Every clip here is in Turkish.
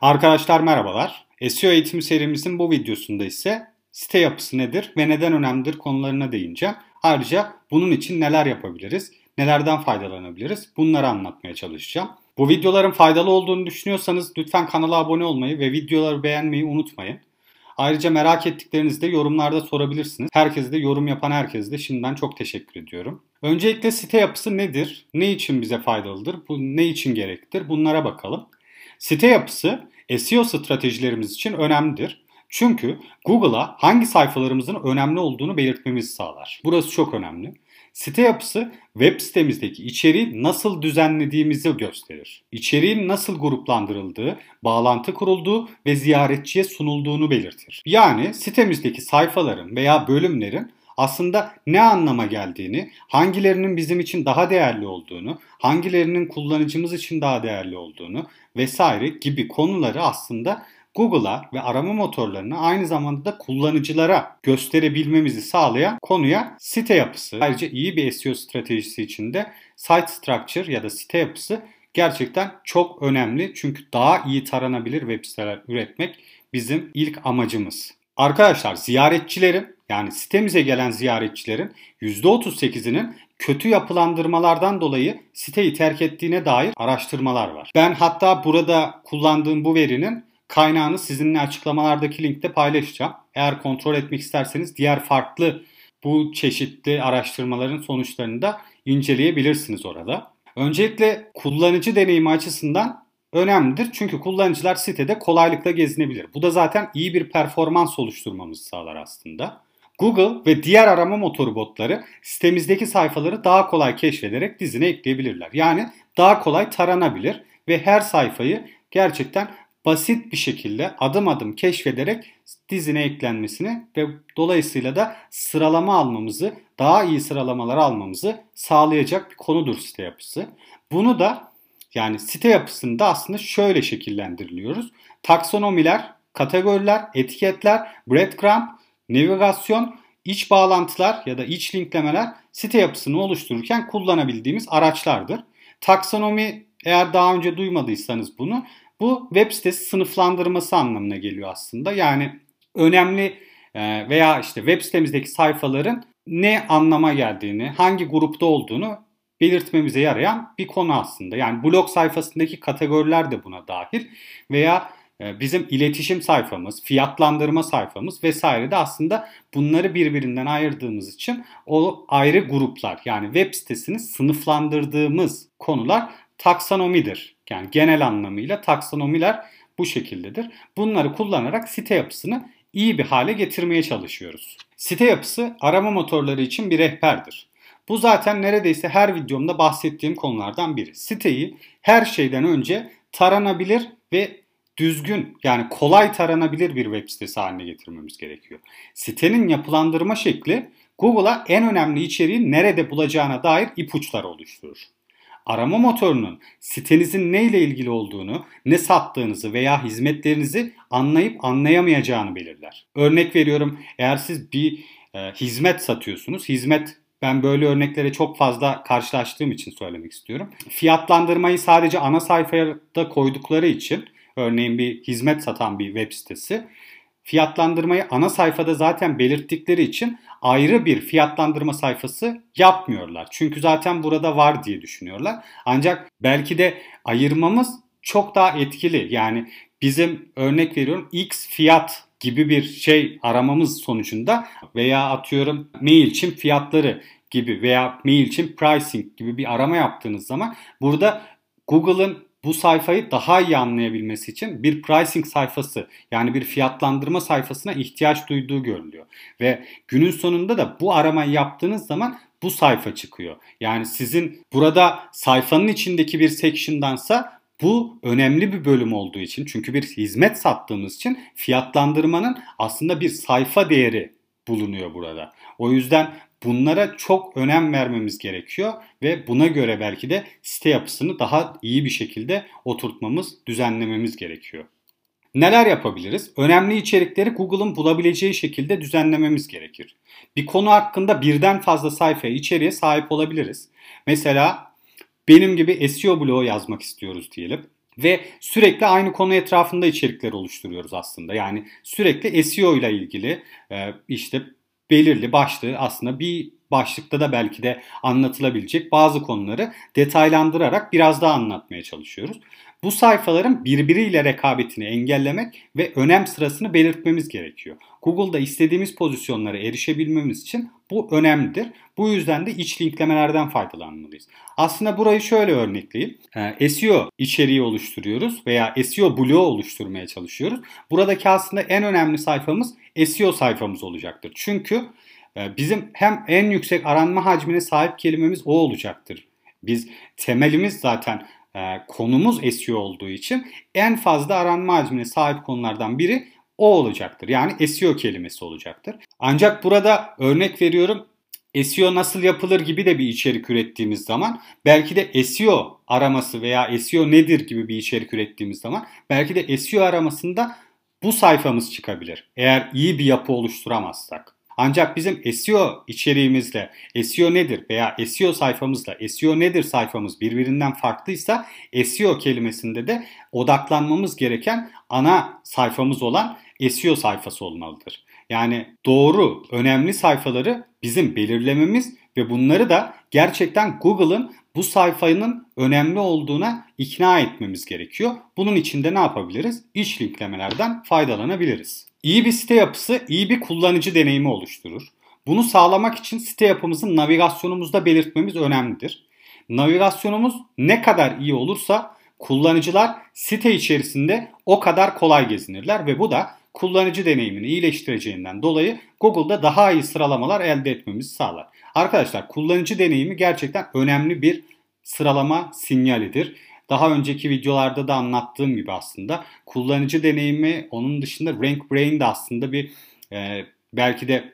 Arkadaşlar merhabalar. SEO eğitim serimizin bu videosunda ise site yapısı nedir ve neden önemlidir konularına değineceğim. Ayrıca bunun için neler yapabiliriz, nelerden faydalanabiliriz bunları anlatmaya çalışacağım. Bu videoların faydalı olduğunu düşünüyorsanız lütfen kanala abone olmayı ve videoları beğenmeyi unutmayın. Ayrıca merak ettiklerinizi de yorumlarda sorabilirsiniz. Herkese de yorum yapan herkese de şimdiden çok teşekkür ediyorum. Öncelikle site yapısı nedir? Ne için bize faydalıdır? Bu ne için gereklidir? Bunlara bakalım. Site yapısı SEO stratejilerimiz için önemlidir. Çünkü Google'a hangi sayfalarımızın önemli olduğunu belirtmemizi sağlar. Burası çok önemli. Site yapısı web sitemizdeki içeriği nasıl düzenlediğimizi gösterir. İçeriğin nasıl gruplandırıldığı, bağlantı kurulduğu ve ziyaretçiye sunulduğunu belirtir. Yani sitemizdeki sayfaların veya bölümlerin aslında ne anlama geldiğini, hangilerinin bizim için daha değerli olduğunu, hangilerinin kullanıcımız için daha değerli olduğunu vesaire gibi konuları aslında Google'a ve arama motorlarına aynı zamanda da kullanıcılara gösterebilmemizi sağlayan konuya site yapısı. Ayrıca iyi bir SEO stratejisi için de site structure ya da site yapısı gerçekten çok önemli. Çünkü daha iyi taranabilir web siteler üretmek bizim ilk amacımız. Arkadaşlar ziyaretçilerin yani sitemize gelen ziyaretçilerin %38'inin kötü yapılandırmalardan dolayı siteyi terk ettiğine dair araştırmalar var. Ben hatta burada kullandığım bu verinin kaynağını sizinle açıklamalardaki linkte paylaşacağım. Eğer kontrol etmek isterseniz diğer farklı bu çeşitli araştırmaların sonuçlarını da inceleyebilirsiniz orada. Öncelikle kullanıcı deneyimi açısından önemlidir. Çünkü kullanıcılar sitede kolaylıkla gezinebilir. Bu da zaten iyi bir performans oluşturmamızı sağlar aslında. Google ve diğer arama motoru botları sitemizdeki sayfaları daha kolay keşfederek dizine ekleyebilirler. Yani daha kolay taranabilir ve her sayfayı gerçekten basit bir şekilde adım adım keşfederek dizine eklenmesini ve dolayısıyla da sıralama almamızı, daha iyi sıralamalar almamızı sağlayacak bir konudur site yapısı. Bunu da yani site yapısında aslında şöyle şekillendiriliyoruz. Taksonomiler, kategoriler, etiketler, breadcrumb, navigasyon, iç bağlantılar ya da iç linklemeler site yapısını oluştururken kullanabildiğimiz araçlardır. Taksonomi eğer daha önce duymadıysanız bunu bu web sitesi sınıflandırması anlamına geliyor aslında. Yani önemli e, veya işte web sitemizdeki sayfaların ne anlama geldiğini, hangi grupta olduğunu belirtmemize yarayan bir konu aslında. Yani blog sayfasındaki kategoriler de buna dahil veya bizim iletişim sayfamız, fiyatlandırma sayfamız vesaire de aslında bunları birbirinden ayırdığımız için o ayrı gruplar yani web sitesini sınıflandırdığımız konular taksonomidir. Yani genel anlamıyla taksonomiler bu şekildedir. Bunları kullanarak site yapısını iyi bir hale getirmeye çalışıyoruz. Site yapısı arama motorları için bir rehberdir. Bu zaten neredeyse her videomda bahsettiğim konulardan biri. Siteyi her şeyden önce taranabilir ve düzgün yani kolay taranabilir bir web sitesi haline getirmemiz gerekiyor. Sitenin yapılandırma şekli Google'a en önemli içeriği nerede bulacağına dair ipuçları oluşturur arama motorunun sitenizin ne ile ilgili olduğunu, ne sattığınızı veya hizmetlerinizi anlayıp anlayamayacağını belirler. Örnek veriyorum eğer siz bir e, hizmet satıyorsunuz, hizmet ben böyle örneklere çok fazla karşılaştığım için söylemek istiyorum. Fiyatlandırmayı sadece ana sayfaya da koydukları için örneğin bir hizmet satan bir web sitesi fiyatlandırmayı ana sayfada zaten belirttikleri için ayrı bir fiyatlandırma sayfası yapmıyorlar. Çünkü zaten burada var diye düşünüyorlar. Ancak belki de ayırmamız çok daha etkili. Yani bizim örnek veriyorum X fiyat gibi bir şey aramamız sonucunda veya atıyorum MailChimp fiyatları gibi veya MailChimp pricing gibi bir arama yaptığınız zaman burada Google'ın bu sayfayı daha iyi anlayabilmesi için bir pricing sayfası yani bir fiyatlandırma sayfasına ihtiyaç duyduğu görülüyor. Ve günün sonunda da bu aramayı yaptığınız zaman bu sayfa çıkıyor. Yani sizin burada sayfanın içindeki bir section'dansa bu önemli bir bölüm olduğu için çünkü bir hizmet sattığımız için fiyatlandırmanın aslında bir sayfa değeri bulunuyor burada. O yüzden Bunlara çok önem vermemiz gerekiyor ve buna göre belki de site yapısını daha iyi bir şekilde oturtmamız, düzenlememiz gerekiyor. Neler yapabiliriz? Önemli içerikleri Google'ın bulabileceği şekilde düzenlememiz gerekir. Bir konu hakkında birden fazla sayfaya içeriğe sahip olabiliriz. Mesela benim gibi SEO bloğu yazmak istiyoruz diyelim. ve sürekli aynı konu etrafında içerikler oluşturuyoruz aslında. Yani sürekli SEO ile ilgili işte belirli başlığı aslında bir başlıkta da belki de anlatılabilecek bazı konuları detaylandırarak biraz daha anlatmaya çalışıyoruz. Bu sayfaların birbiriyle rekabetini engellemek ve önem sırasını belirtmemiz gerekiyor. Google'da istediğimiz pozisyonlara erişebilmemiz için bu önemlidir. Bu yüzden de iç linklemelerden faydalanmalıyız. Aslında burayı şöyle örnekleyeyim. Ee, SEO içeriği oluşturuyoruz veya SEO bloğu oluşturmaya çalışıyoruz. Buradaki aslında en önemli sayfamız SEO sayfamız olacaktır. Çünkü bizim hem en yüksek aranma hacmine sahip kelimemiz o olacaktır. Biz temelimiz zaten e, konumuz SEO olduğu için en fazla aranma hacmine sahip konulardan biri o olacaktır. Yani SEO kelimesi olacaktır. Ancak burada örnek veriyorum SEO nasıl yapılır gibi de bir içerik ürettiğimiz zaman belki de SEO araması veya SEO nedir gibi bir içerik ürettiğimiz zaman belki de SEO aramasında bu sayfamız çıkabilir. Eğer iyi bir yapı oluşturamazsak. Ancak bizim SEO içeriğimizle SEO nedir veya SEO sayfamızla SEO nedir sayfamız birbirinden farklıysa SEO kelimesinde de odaklanmamız gereken ana sayfamız olan SEO sayfası olmalıdır. Yani doğru, önemli sayfaları bizim belirlememiz ve bunları da gerçekten Google'ın bu sayfanın önemli olduğuna ikna etmemiz gerekiyor. Bunun için de ne yapabiliriz? İç linklemelerden faydalanabiliriz. İyi bir site yapısı iyi bir kullanıcı deneyimi oluşturur. Bunu sağlamak için site yapımızın navigasyonumuzda belirtmemiz önemlidir. Navigasyonumuz ne kadar iyi olursa kullanıcılar site içerisinde o kadar kolay gezinirler ve bu da kullanıcı deneyimini iyileştireceğinden dolayı Google'da daha iyi sıralamalar elde etmemizi sağlar. Arkadaşlar kullanıcı deneyimi gerçekten önemli bir sıralama sinyalidir. Daha önceki videolarda da anlattığım gibi aslında kullanıcı deneyimi onun dışında Rank Brain de aslında bir e, belki de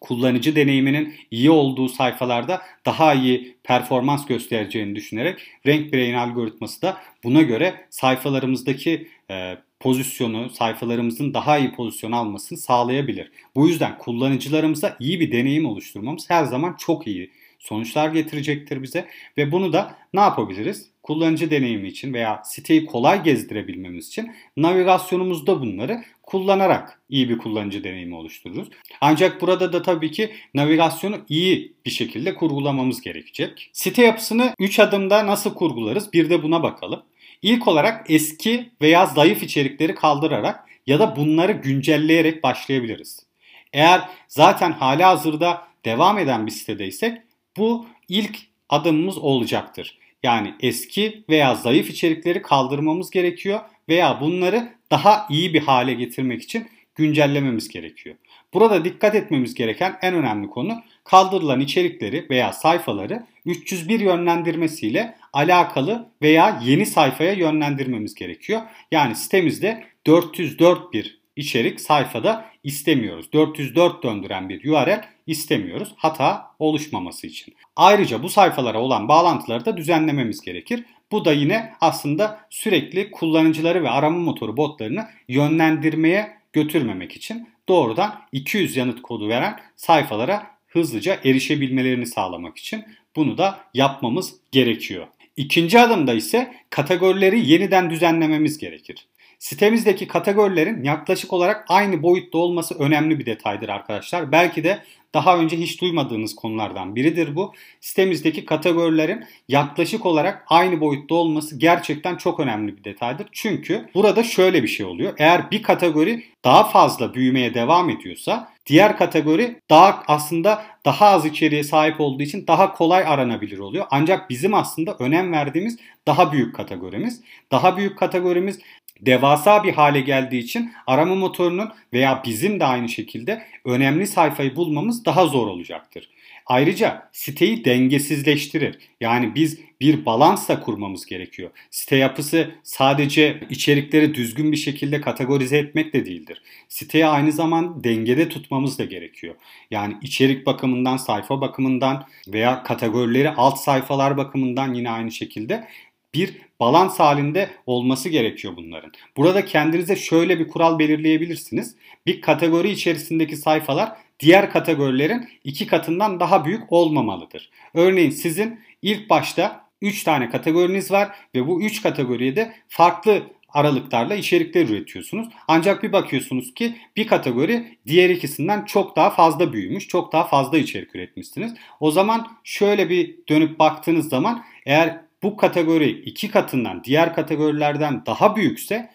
kullanıcı deneyiminin iyi olduğu sayfalarda daha iyi performans göstereceğini düşünerek Rank Brain algoritması da buna göre sayfalarımızdaki e, pozisyonu, sayfalarımızın daha iyi pozisyon almasını sağlayabilir. Bu yüzden kullanıcılarımıza iyi bir deneyim oluşturmamız her zaman çok iyi sonuçlar getirecektir bize ve bunu da ne yapabiliriz? Kullanıcı deneyimi için veya siteyi kolay gezdirebilmemiz için navigasyonumuzda bunları kullanarak iyi bir kullanıcı deneyimi oluştururuz. Ancak burada da tabii ki navigasyonu iyi bir şekilde kurgulamamız gerekecek. Site yapısını 3 adımda nasıl kurgularız? Bir de buna bakalım. İlk olarak eski veya zayıf içerikleri kaldırarak ya da bunları güncelleyerek başlayabiliriz. Eğer zaten hali hazırda devam eden bir sitedeysek bu ilk adımımız olacaktır. Yani eski veya zayıf içerikleri kaldırmamız gerekiyor veya bunları daha iyi bir hale getirmek için güncellememiz gerekiyor. Burada dikkat etmemiz gereken en önemli konu kaldırılan içerikleri veya sayfaları 301 yönlendirmesiyle alakalı veya yeni sayfaya yönlendirmemiz gerekiyor. Yani sitemizde 404 bir içerik sayfada istemiyoruz. 404 döndüren bir URL istemiyoruz hata oluşmaması için. Ayrıca bu sayfalara olan bağlantıları da düzenlememiz gerekir. Bu da yine aslında sürekli kullanıcıları ve arama motoru botlarını yönlendirmeye götürmemek için doğrudan 200 yanıt kodu veren sayfalara hızlıca erişebilmelerini sağlamak için bunu da yapmamız gerekiyor. İkinci adımda ise kategorileri yeniden düzenlememiz gerekir. Sitemizdeki kategorilerin yaklaşık olarak aynı boyutta olması önemli bir detaydır arkadaşlar. Belki de daha önce hiç duymadığınız konulardan biridir bu. Sitemizdeki kategorilerin yaklaşık olarak aynı boyutta olması gerçekten çok önemli bir detaydır. Çünkü burada şöyle bir şey oluyor. Eğer bir kategori daha fazla büyümeye devam ediyorsa diğer kategori daha aslında daha az içeriğe sahip olduğu için daha kolay aranabilir oluyor. Ancak bizim aslında önem verdiğimiz daha büyük kategorimiz. Daha büyük kategorimiz devasa bir hale geldiği için arama motorunun veya bizim de aynı şekilde önemli sayfayı bulmamız daha zor olacaktır. Ayrıca siteyi dengesizleştirir. Yani biz bir balansla kurmamız gerekiyor. Site yapısı sadece içerikleri düzgün bir şekilde kategorize etmek de değildir. Siteyi aynı zaman dengede tutmamız da gerekiyor. Yani içerik bakımından, sayfa bakımından veya kategorileri alt sayfalar bakımından yine aynı şekilde bir balans halinde olması gerekiyor bunların. Burada kendinize şöyle bir kural belirleyebilirsiniz. Bir kategori içerisindeki sayfalar diğer kategorilerin iki katından daha büyük olmamalıdır. Örneğin sizin ilk başta 3 tane kategoriniz var ve bu 3 kategoriye de farklı aralıklarla içerikler üretiyorsunuz. Ancak bir bakıyorsunuz ki bir kategori diğer ikisinden çok daha fazla büyümüş, çok daha fazla içerik üretmişsiniz. O zaman şöyle bir dönüp baktığınız zaman eğer bu kategori iki katından diğer kategorilerden daha büyükse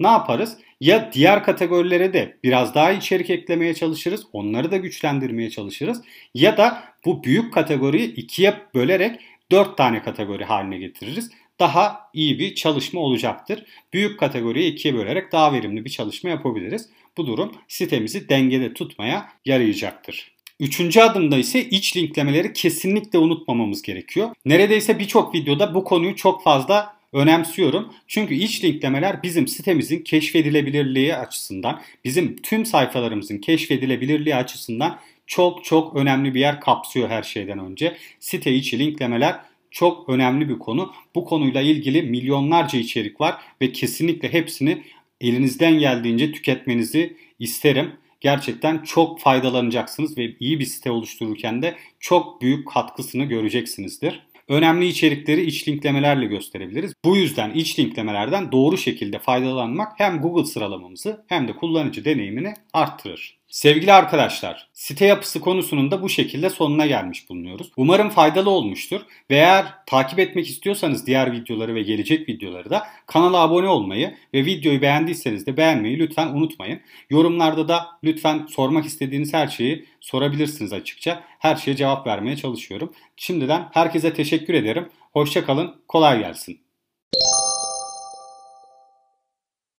ne yaparız? Ya diğer kategorilere de biraz daha içerik eklemeye çalışırız. Onları da güçlendirmeye çalışırız. Ya da bu büyük kategoriyi ikiye bölerek dört tane kategori haline getiririz. Daha iyi bir çalışma olacaktır. Büyük kategoriyi ikiye bölerek daha verimli bir çalışma yapabiliriz. Bu durum sitemizi dengede tutmaya yarayacaktır. Üçüncü adımda ise iç linklemeleri kesinlikle unutmamamız gerekiyor. Neredeyse birçok videoda bu konuyu çok fazla önemsiyorum. Çünkü iç linklemeler bizim sitemizin keşfedilebilirliği açısından, bizim tüm sayfalarımızın keşfedilebilirliği açısından çok çok önemli bir yer kapsıyor her şeyden önce. Site içi linklemeler çok önemli bir konu. Bu konuyla ilgili milyonlarca içerik var ve kesinlikle hepsini elinizden geldiğince tüketmenizi isterim. Gerçekten çok faydalanacaksınız ve iyi bir site oluştururken de çok büyük katkısını göreceksinizdir. Önemli içerikleri iç linklemelerle gösterebiliriz. Bu yüzden iç linklemelerden doğru şekilde faydalanmak hem Google sıralamamızı hem de kullanıcı deneyimini arttırır. Sevgili arkadaşlar, site yapısı konusunun da bu şekilde sonuna gelmiş bulunuyoruz. Umarım faydalı olmuştur ve eğer takip etmek istiyorsanız diğer videoları ve gelecek videoları da kanala abone olmayı ve videoyu beğendiyseniz de beğenmeyi lütfen unutmayın. Yorumlarda da lütfen sormak istediğiniz her şeyi sorabilirsiniz açıkça. Her şeye cevap vermeye çalışıyorum. Şimdiden herkese teşekkür ederim. Hoşçakalın, kolay gelsin.